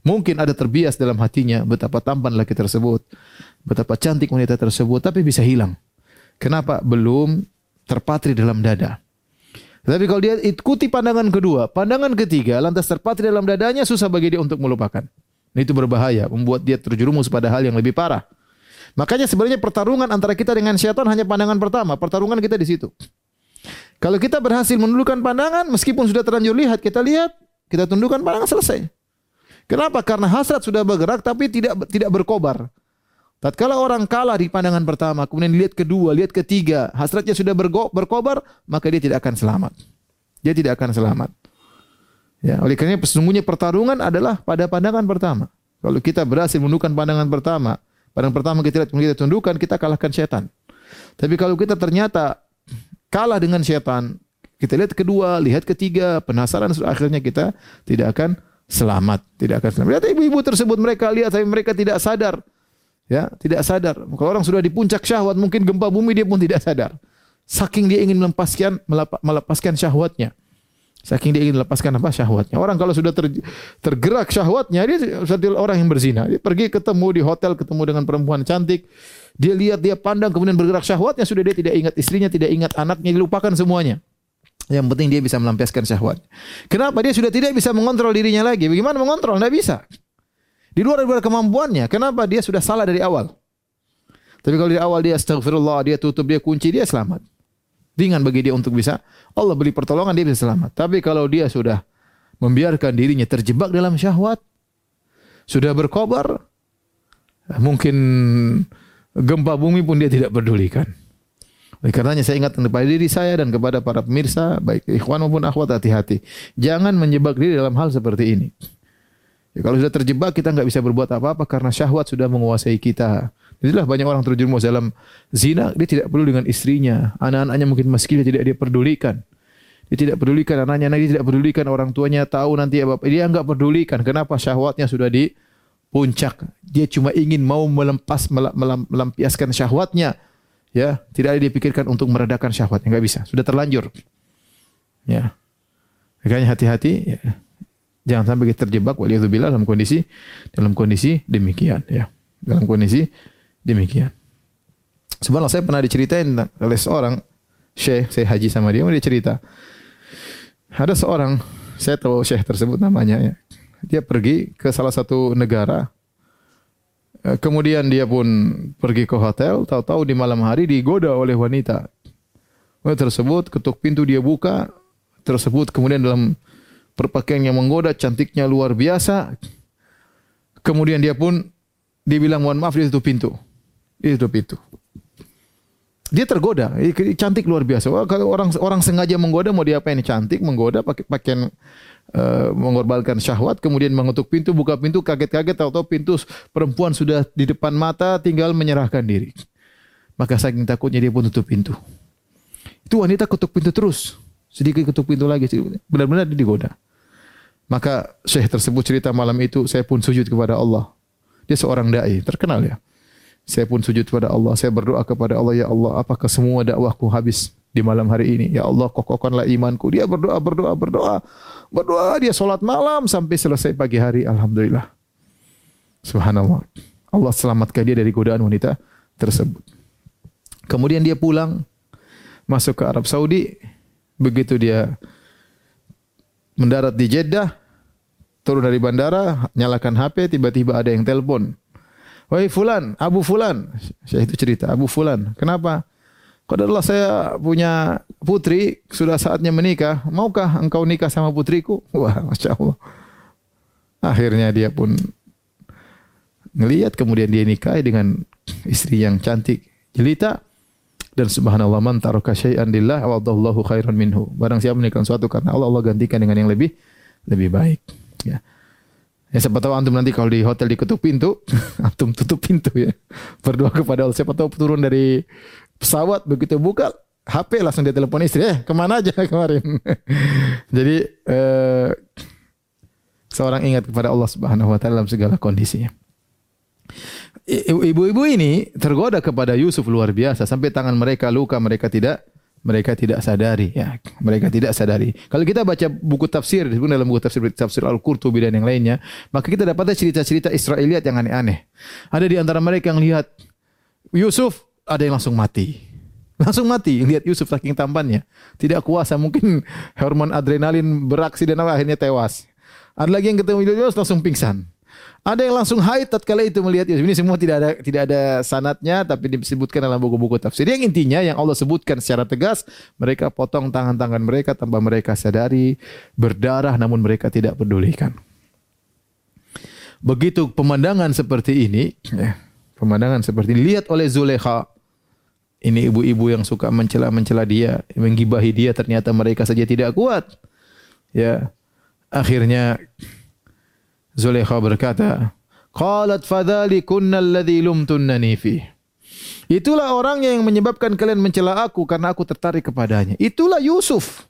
Mungkin ada terbias dalam hatinya betapa tampan laki tersebut, betapa cantik wanita tersebut, tapi bisa hilang. Kenapa? Belum terpatri dalam dada. Tapi kalau dia ikuti pandangan kedua, pandangan ketiga, lantas terpatri dalam dadanya, susah bagi dia untuk melupakan. Itu berbahaya, membuat dia terjerumus pada hal yang lebih parah. Makanya sebenarnya pertarungan antara kita dengan syaitan hanya pandangan pertama. Pertarungan kita di situ. Kalau kita berhasil menundukkan pandangan, meskipun sudah terlanjur lihat, kita lihat, kita tundukkan pandangan selesai. Kenapa? Karena hasrat sudah bergerak tapi tidak tidak berkobar. Tatkala orang kalah di pandangan pertama, kemudian lihat kedua, lihat ketiga, hasratnya sudah berkobar, maka dia tidak akan selamat. Dia tidak akan selamat. Ya, oleh karena sesungguhnya pertarungan adalah pada pandangan pertama. Kalau kita berhasil menundukkan pandangan pertama, pandangan pertama kita lihat, kita tundukkan, kita kalahkan setan. Tapi kalau kita ternyata kalah dengan setan, kita lihat kedua, lihat ketiga, penasaran akhirnya kita tidak akan selamat, tidak akan selamat. Lihat ibu-ibu tersebut mereka lihat tapi mereka tidak sadar. Ya, tidak sadar. Kalau orang sudah di puncak syahwat, mungkin gempa bumi dia pun tidak sadar. Saking dia ingin melepaskan melepaskan syahwatnya. Saking dia ingin melepaskan apa syahwatnya. Orang kalau sudah ter, tergerak syahwatnya, dia seperti orang yang berzina. Dia pergi ketemu di hotel, ketemu dengan perempuan cantik. Dia lihat, dia pandang, kemudian bergerak syahwatnya. Sudah dia tidak ingat istrinya, tidak ingat anaknya, dilupakan semuanya. Yang penting dia bisa melampiaskan syahwat. Kenapa? Dia sudah tidak bisa mengontrol dirinya lagi. Bagaimana mengontrol? Tidak bisa. Di luar dari kemampuannya. Kenapa? Dia sudah salah dari awal. Tapi kalau di awal dia astagfirullah, dia tutup, dia kunci, dia selamat. Ringan bagi dia untuk bisa Allah beri pertolongan dia bisa selamat. Tapi kalau dia sudah membiarkan dirinya terjebak dalam syahwat, sudah berkobar, mungkin gempa bumi pun dia tidak pedulikan. Oleh karenanya saya ingat kepada diri saya dan kepada para pemirsa, baik ikhwan maupun akhwat hati-hati. Jangan menjebak diri dalam hal seperti ini. Ya, kalau sudah terjebak kita nggak bisa berbuat apa-apa karena syahwat sudah menguasai kita. Itulah banyak orang terjerumus dalam zina, dia tidak peduli dengan istrinya, anak-anaknya mungkin miskin dia tidak dia pedulikan. Dia tidak pedulikan anaknya, dia tidak pedulikan orang tuanya tahu nanti apa. Dia enggak pedulikan. Kenapa syahwatnya sudah di puncak. Dia cuma ingin mau melempas melampiaskan syahwatnya Ya, tidak ada dipikirkan untuk meredakan syahwatnya, enggak bisa. Sudah terlanjur. Ya. Makanya hati-hati ya. Jangan sampai kita terjebak waliyadzubillah dalam kondisi dalam kondisi demikian ya. Dalam kondisi demikian. Sebenarnya saya pernah diceritain oleh seorang syekh, saya haji sama dia, dia cerita. Ada seorang, saya tahu syekh tersebut namanya ya. Dia pergi ke salah satu negara kemudian dia pun pergi ke hotel, tahu-tahu di malam hari digoda oleh wanita. Wanita tersebut ketuk pintu dia buka, tersebut kemudian dalam perpakaian yang menggoda, cantiknya luar biasa. Kemudian dia pun dibilang mohon maaf dia tutup pintu. Dia tutup pintu. Dia tergoda, cantik luar biasa. Kalau orang orang sengaja menggoda mau diapain? Cantik menggoda pakai pakaian uh, mengorbankan syahwat, kemudian mengetuk pintu, buka pintu, kaget-kaget, tahu-tahu pintu perempuan sudah di depan mata, tinggal menyerahkan diri. Maka saking takutnya dia pun tutup pintu. Itu wanita ketuk pintu terus, sedikit ketuk pintu lagi, benar-benar dia digoda. Maka syekh tersebut cerita malam itu, saya pun sujud kepada Allah. Dia seorang dai, terkenal ya. Saya pun sujud kepada Allah. Saya berdoa kepada Allah, ya Allah, apakah semua dakwahku habis di malam hari ini? Ya Allah, kokohkanlah imanku. Dia berdoa, berdoa, berdoa. Berdoa, dia sholat malam sampai selesai pagi hari. Alhamdulillah. Subhanallah. Allah selamatkan dia dari godaan wanita tersebut. Kemudian dia pulang, masuk ke Arab Saudi. Begitu dia mendarat di Jeddah, turun dari bandara, nyalakan HP, tiba-tiba ada yang telepon. Wahai fulan, Abu fulan. Saya itu cerita, Abu fulan. Kenapa? Qadarullah saya punya putri, sudah saatnya menikah. Maukah engkau nikah sama putriku? Wah, Masya Allah. Akhirnya dia pun ngelihat kemudian dia nikah dengan istri yang cantik jelita dan subhanallah man taraka syai'an lillah wadallahu khairan minhu. Barang siapa menikah suatu karena Allah Allah gantikan dengan yang lebih lebih baik. Ya. Ya siapa tahu antum nanti kalau di hotel diketuk pintu, antum tutup pintu ya. Berdoa kepada Allah. Siapa tahu turun dari pesawat begitu buka HP langsung dia telepon istri, eh ke mana aja kemarin. Jadi eh, seorang ingat kepada Allah Subhanahu Wa Taala dalam segala kondisinya. Ibu-ibu ini tergoda kepada Yusuf luar biasa sampai tangan mereka luka mereka tidak mereka tidak sadari ya mereka tidak sadari kalau kita baca buku tafsir disebut dalam buku tafsir tafsir Al-Qurtubi dan yang lainnya maka kita dapat cerita-cerita Israeliat yang aneh-aneh ada di antara mereka yang lihat Yusuf ada yang langsung mati langsung mati lihat Yusuf saking tampannya tidak kuasa mungkin hormon adrenalin beraksi dan akhirnya tewas ada lagi yang ketemu Yusuf langsung pingsan ada yang langsung haid tatkala itu melihat Yusuf. Ini semua tidak ada tidak ada sanatnya tapi disebutkan dalam buku-buku tafsir. Yang intinya yang Allah sebutkan secara tegas, mereka potong tangan-tangan mereka tanpa mereka sadari, berdarah namun mereka tidak pedulikan. Begitu pemandangan seperti ini, ya, pemandangan seperti ini lihat oleh Zulekha. Ini ibu-ibu yang suka mencela-mencela dia, menggibahi dia, ternyata mereka saja tidak kuat. Ya. Akhirnya Zulekha berkata, Qalat fadhalikunna alladhi lumtunnani fi. Itulah orang yang menyebabkan kalian mencela aku karena aku tertarik kepadanya. Itulah Yusuf.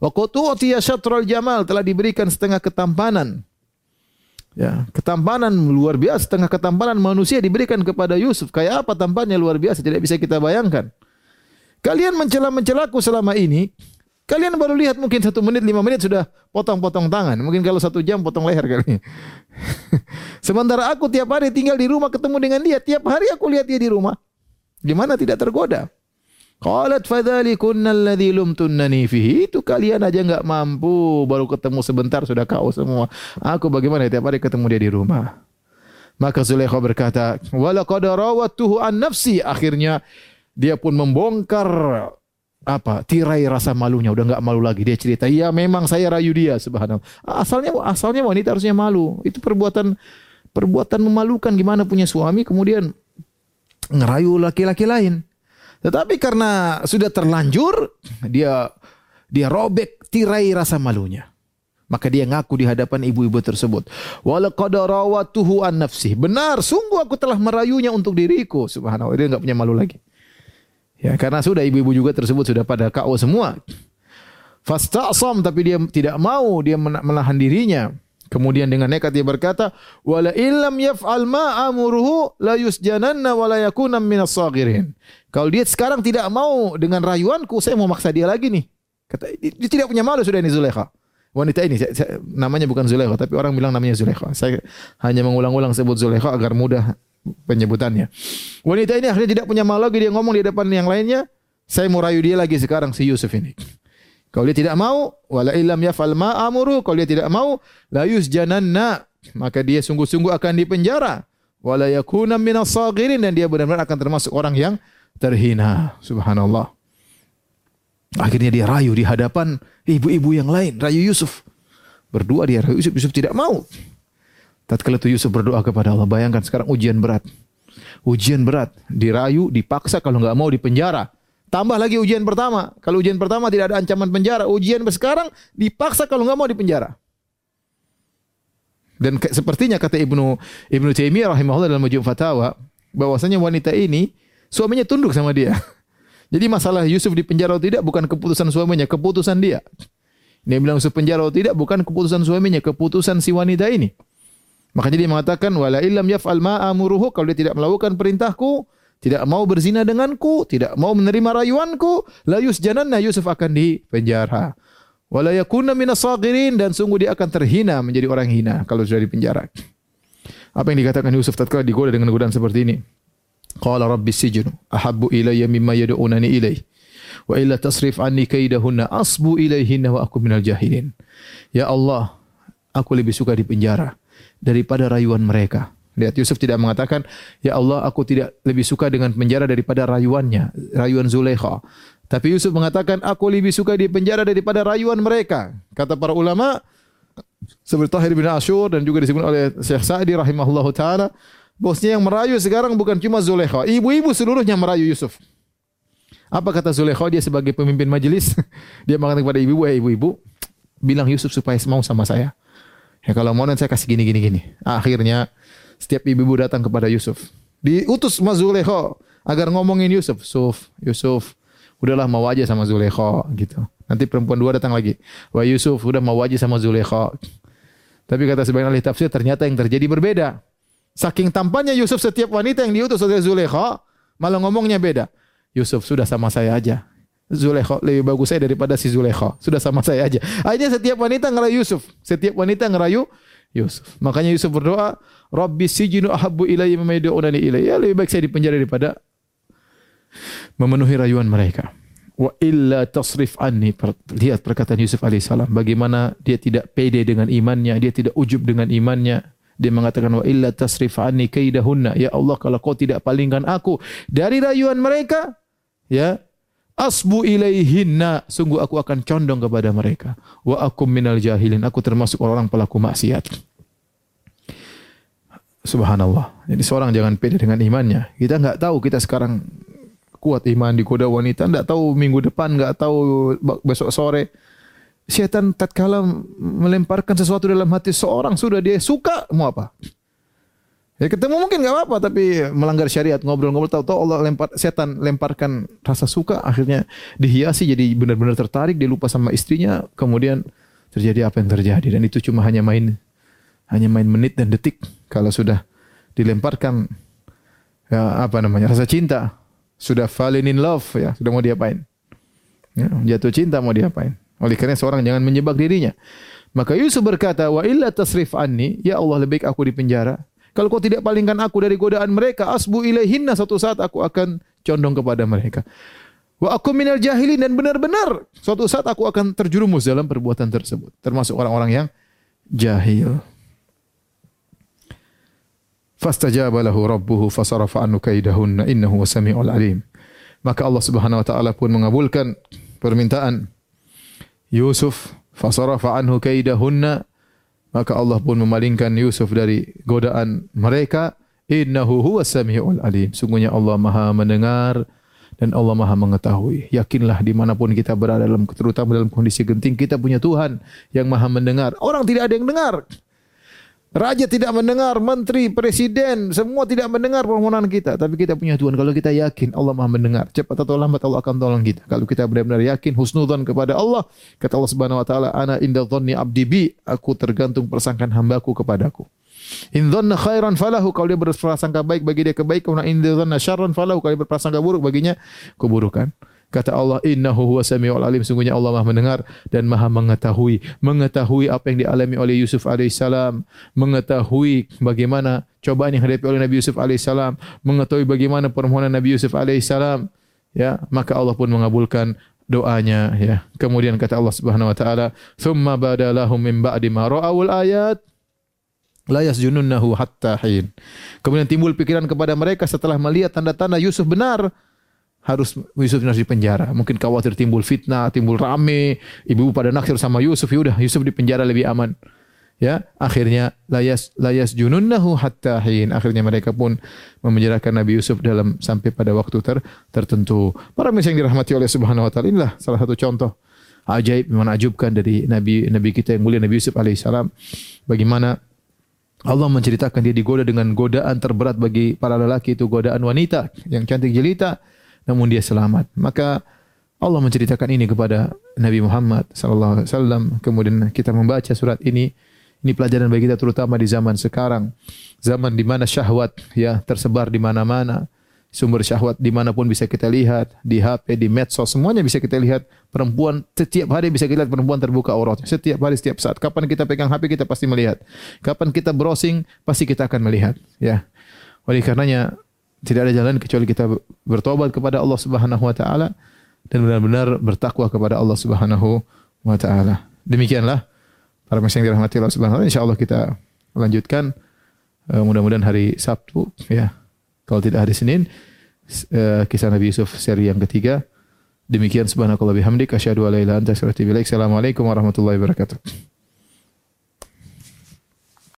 Wa qutu'tiya syatral jamal telah diberikan setengah ketampanan. Ya, ketampanan luar biasa, setengah ketampanan manusia diberikan kepada Yusuf. Kayak apa tampannya luar biasa, tidak bisa kita bayangkan. Kalian mencela-mencelaku selama ini, Kalian baru lihat mungkin satu menit, lima menit sudah potong-potong tangan. Mungkin kalau satu jam potong leher kali. Sementara aku tiap hari tinggal di rumah ketemu dengan dia. Tiap hari aku lihat dia di rumah. Gimana tidak tergoda? Qalat fadzalikunna alladzi lumtunnani fihi. Itu kalian aja enggak mampu baru ketemu sebentar sudah kau semua. Aku bagaimana tiap hari ketemu dia di rumah. Maka Zulaikha berkata, "Wala qad rawatuhu an nafsi." Akhirnya dia pun membongkar apa tirai rasa malunya udah nggak malu lagi dia cerita iya memang saya rayu dia subhanallah asalnya asalnya wanita harusnya malu itu perbuatan perbuatan memalukan gimana punya suami kemudian ngerayu laki-laki lain tetapi karena sudah terlanjur dia dia robek tirai rasa malunya. Maka dia ngaku di hadapan ibu-ibu tersebut. Walaqad rawatuhu an nafsi benar sungguh aku telah merayunya untuk diriku. Subhanallah dia nggak punya malu lagi. Ya, karena sudah ibu-ibu juga tersebut sudah pada KO semua. Fasta'sam tapi dia tidak mau dia menahan dirinya. Kemudian dengan nekat dia berkata, "Wala illam yaf'al ma amuruhu la yusjananna wa yakuna minas saghirin." Kalau dia sekarang tidak mau dengan rayuanku, saya mau maksa dia lagi nih. Kata dia tidak punya malu sudah ini Zulekha. Wanita ini saya, saya, namanya bukan Zulekha, tapi orang bilang namanya Zulekha. Saya hanya mengulang-ulang sebut Zulekha agar mudah penyebutannya. Wanita ini akhirnya tidak punya malu lagi dia ngomong di depan yang lainnya, saya mau rayu dia lagi sekarang si Yusuf ini. Kalau dia tidak mau, wala illam yafal ma amuru, kalau dia tidak mau, la yusjananna, maka dia sungguh-sungguh akan dipenjara. Wala yakuna minas sagirin dan dia benar-benar akan termasuk orang yang terhina. Subhanallah. Akhirnya dia rayu di hadapan ibu-ibu yang lain, rayu Yusuf. Berdua dia rayu Yusuf, Yusuf tidak mau. Tatkala itu Yusuf berdoa kepada Allah, bayangkan sekarang ujian berat. Ujian berat, dirayu, dipaksa kalau nggak mau dipenjara. Tambah lagi ujian pertama. Kalau ujian pertama tidak ada ancaman penjara, ujian sekarang dipaksa kalau nggak mau dipenjara. Dan ke, sepertinya kata Ibnu Ibnu Taimiyah rahimahullah dalam Majmu' Fatawa, bahwasanya wanita ini suaminya tunduk sama dia. Jadi masalah Yusuf di penjara atau tidak bukan keputusan suaminya, keputusan dia. Dia bilang Yusuf penjara atau tidak bukan keputusan suaminya, keputusan si wanita ini. Makanya dia mengatakan wala illam yaf'al ma amuruhu kalau dia tidak melakukan perintahku, tidak mau berzina denganku, tidak mau menerima rayuanku, la yusjananna Yusuf akan dipenjara. Wala yakuna minas dan sungguh dia akan terhina menjadi orang hina kalau sudah dipenjara. Apa yang dikatakan Yusuf tatkala digoda dengan godaan seperti ini? Qala rabbi sijnu ahabbu ilayya mimma yad'unani ilayhi wa illa tasrif anni kaidahunna asbu ilayhinna wa aku minal jahilin. Ya Allah, aku lebih suka di penjara daripada rayuan mereka. Lihat Yusuf tidak mengatakan, "Ya Allah, aku tidak lebih suka dengan penjara daripada rayuannya, rayuan Zulaikha." Tapi Yusuf mengatakan, "Aku lebih suka di penjara daripada rayuan mereka." Kata para ulama seperti Tahir bin Ashur dan juga disebut oleh Syekh Sa'di rahimahullah taala, bosnya yang merayu sekarang bukan cuma Zulaikha, ibu-ibu seluruhnya merayu Yusuf. Apa kata Zulaikha dia sebagai pemimpin majelis? dia mengatakan kepada ibu-ibu, "Eh ibu-ibu, bilang Yusuf supaya mau sama saya." Ya kalau mau nanti saya kasih gini gini gini. Akhirnya setiap ibu-ibu datang kepada Yusuf. Diutus Mas Zulekho agar ngomongin Yusuf. Yusuf, Yusuf, udahlah mau aja sama Zulekho gitu. Nanti perempuan dua datang lagi. Wah Yusuf, udah mau aja sama Zulekho. Tapi kata sebagian ahli tafsir ternyata yang terjadi berbeda. Saking tampannya Yusuf setiap wanita yang diutus oleh Zulekho, malah ngomongnya beda. Yusuf sudah sama saya aja. Zulaikha lebih bagus saya daripada si Zulaikha. Sudah sama saya aja. Akhirnya setiap wanita ngerayu Yusuf. Setiap wanita ngerayu Yusuf. Makanya Yusuf berdoa, Rabbi sijinu ahabbu ilayya mimma yad'unani ilayya. Ya, lebih baik saya di penjara daripada memenuhi rayuan mereka. Wa illa tasrif anni. Lihat perkataan Yusuf alaihissalam. Bagaimana dia tidak pede dengan imannya. Dia tidak ujub dengan imannya. Dia mengatakan wa illa tasrif anni kaidahunna. Ya Allah kalau kau tidak palingkan aku dari rayuan mereka, ya asbu ilaihinna sungguh aku akan condong kepada mereka. Wa akum minal jahilin aku termasuk orang pelaku maksiat. Subhanallah. Jadi seorang jangan pede dengan imannya. Kita enggak tahu kita sekarang kuat iman di kuda wanita enggak tahu minggu depan enggak tahu besok sore. Setan tatkala melemparkan sesuatu dalam hati seorang sudah dia suka mau apa Ya ketemu mungkin nggak apa-apa tapi melanggar syariat ngobrol-ngobrol tahu-tahu Allah lempar setan lemparkan rasa suka akhirnya dihiasi jadi benar-benar tertarik dia lupa sama istrinya kemudian terjadi apa yang terjadi. Dan itu cuma hanya main hanya main menit dan detik. Kalau sudah dilemparkan ya apa namanya rasa cinta sudah falling in love ya sudah mau diapain? Ya, jatuh cinta mau diapain? Oleh karena seorang jangan menjebak dirinya. Maka Yusuf berkata wa illa tasrif anni ya Allah lebih aku di penjara kalau kau tidak palingkan aku dari godaan mereka, asbu ilaihinna suatu saat aku akan condong kepada mereka. Wa aku minal jahilin dan benar-benar suatu saat aku akan terjerumus dalam perbuatan tersebut. Termasuk orang-orang yang jahil. Fastajaba lahu rabbuhu fasarafa anhu kaidahunna innahu wasami'ul alim. Maka Allah Subhanahu wa taala pun mengabulkan permintaan Yusuf fasarafa anhu kaidahunna Maka Allah pun memalingkan Yusuf dari godaan mereka. Innahu huwa sami'ul alim. Sungguhnya Allah maha mendengar dan Allah maha mengetahui. Yakinlah dimanapun kita berada dalam terutama dalam kondisi genting kita punya Tuhan yang maha mendengar. Orang tidak ada yang dengar. Raja tidak mendengar, menteri, presiden, semua tidak mendengar permohonan kita. Tapi kita punya Tuhan. Kalau kita yakin Allah maha mendengar, cepat atau lambat Allah akan tolong kita. Kalau kita benar-benar yakin, husnudzon kepada Allah, kata Allah Subhanahu Wa Taala, Ana inda dhanni abdi bi, aku tergantung persangkaan hambaku kepadaku. In dhanna khairan falahu, kalau dia berprasangka baik bagi dia kebaikan, in dhanna syarran falahu, kalau dia berprasangka buruk baginya keburukan. Kata Allah, Innahu huwa sami'ul alim. Sungguhnya Allah maha mendengar dan maha mengetahui. Mengetahui apa yang dialami oleh Yusuf alaihissalam. Mengetahui bagaimana cobaan yang dihadapi oleh Nabi Yusuf alaihissalam. Mengetahui bagaimana permohonan Nabi Yusuf alaihissalam. Ya, maka Allah pun mengabulkan doanya ya. Kemudian kata Allah Subhanahu wa taala, "Tsumma badalahum min ba'di ma ra'awul ayat la yasjununnahu hatta hin." Kemudian timbul pikiran kepada mereka setelah melihat tanda-tanda Yusuf benar, harus Yusuf harus di penjara. Mungkin khawatir timbul fitnah, timbul rame, ibu pada naksir sama Yusuf, ya udah Yusuf di penjara lebih aman. Ya, akhirnya layas layas jununnahu hatta hin. Akhirnya mereka pun memenjarakan Nabi Yusuf dalam sampai pada waktu ter, tertentu. Para yang dirahmati oleh Subhanahu wa taala inilah salah satu contoh ajaib menakjubkan dari Nabi Nabi kita yang mulia Nabi Yusuf alaihissalam. Bagaimana Allah menceritakan dia digoda dengan godaan terberat bagi para lelaki itu godaan wanita yang cantik jelita namun dia selamat. Maka Allah menceritakan ini kepada Nabi Muhammad sallallahu alaihi wasallam. Kemudian kita membaca surat ini. Ini pelajaran bagi kita terutama di zaman sekarang. Zaman di mana syahwat ya tersebar di mana-mana. Sumber syahwat di pun bisa kita lihat, di HP, di medsos, semuanya bisa kita lihat. Perempuan setiap hari bisa kita lihat perempuan terbuka auratnya. Setiap hari, setiap saat. Kapan kita pegang HP kita pasti melihat. Kapan kita browsing pasti kita akan melihat. Ya. Oleh karenanya tidak ada jalan kecuali kita bertobat kepada Allah Subhanahu wa taala dan benar-benar bertakwa kepada Allah Subhanahu wa taala. Demikianlah para yang dirahmati Allah Subhanahu wa taala. Insyaallah kita lanjutkan uh, mudah-mudahan hari Sabtu ya. Kalau tidak hari Senin uh, kisah Nabi Yusuf seri yang ketiga. Demikian subhanakallah bihamdik asyhadu an la ilaha illa anta astaghfiruka wa atubu. Assalamualaikum warahmatullahi wabarakatuh.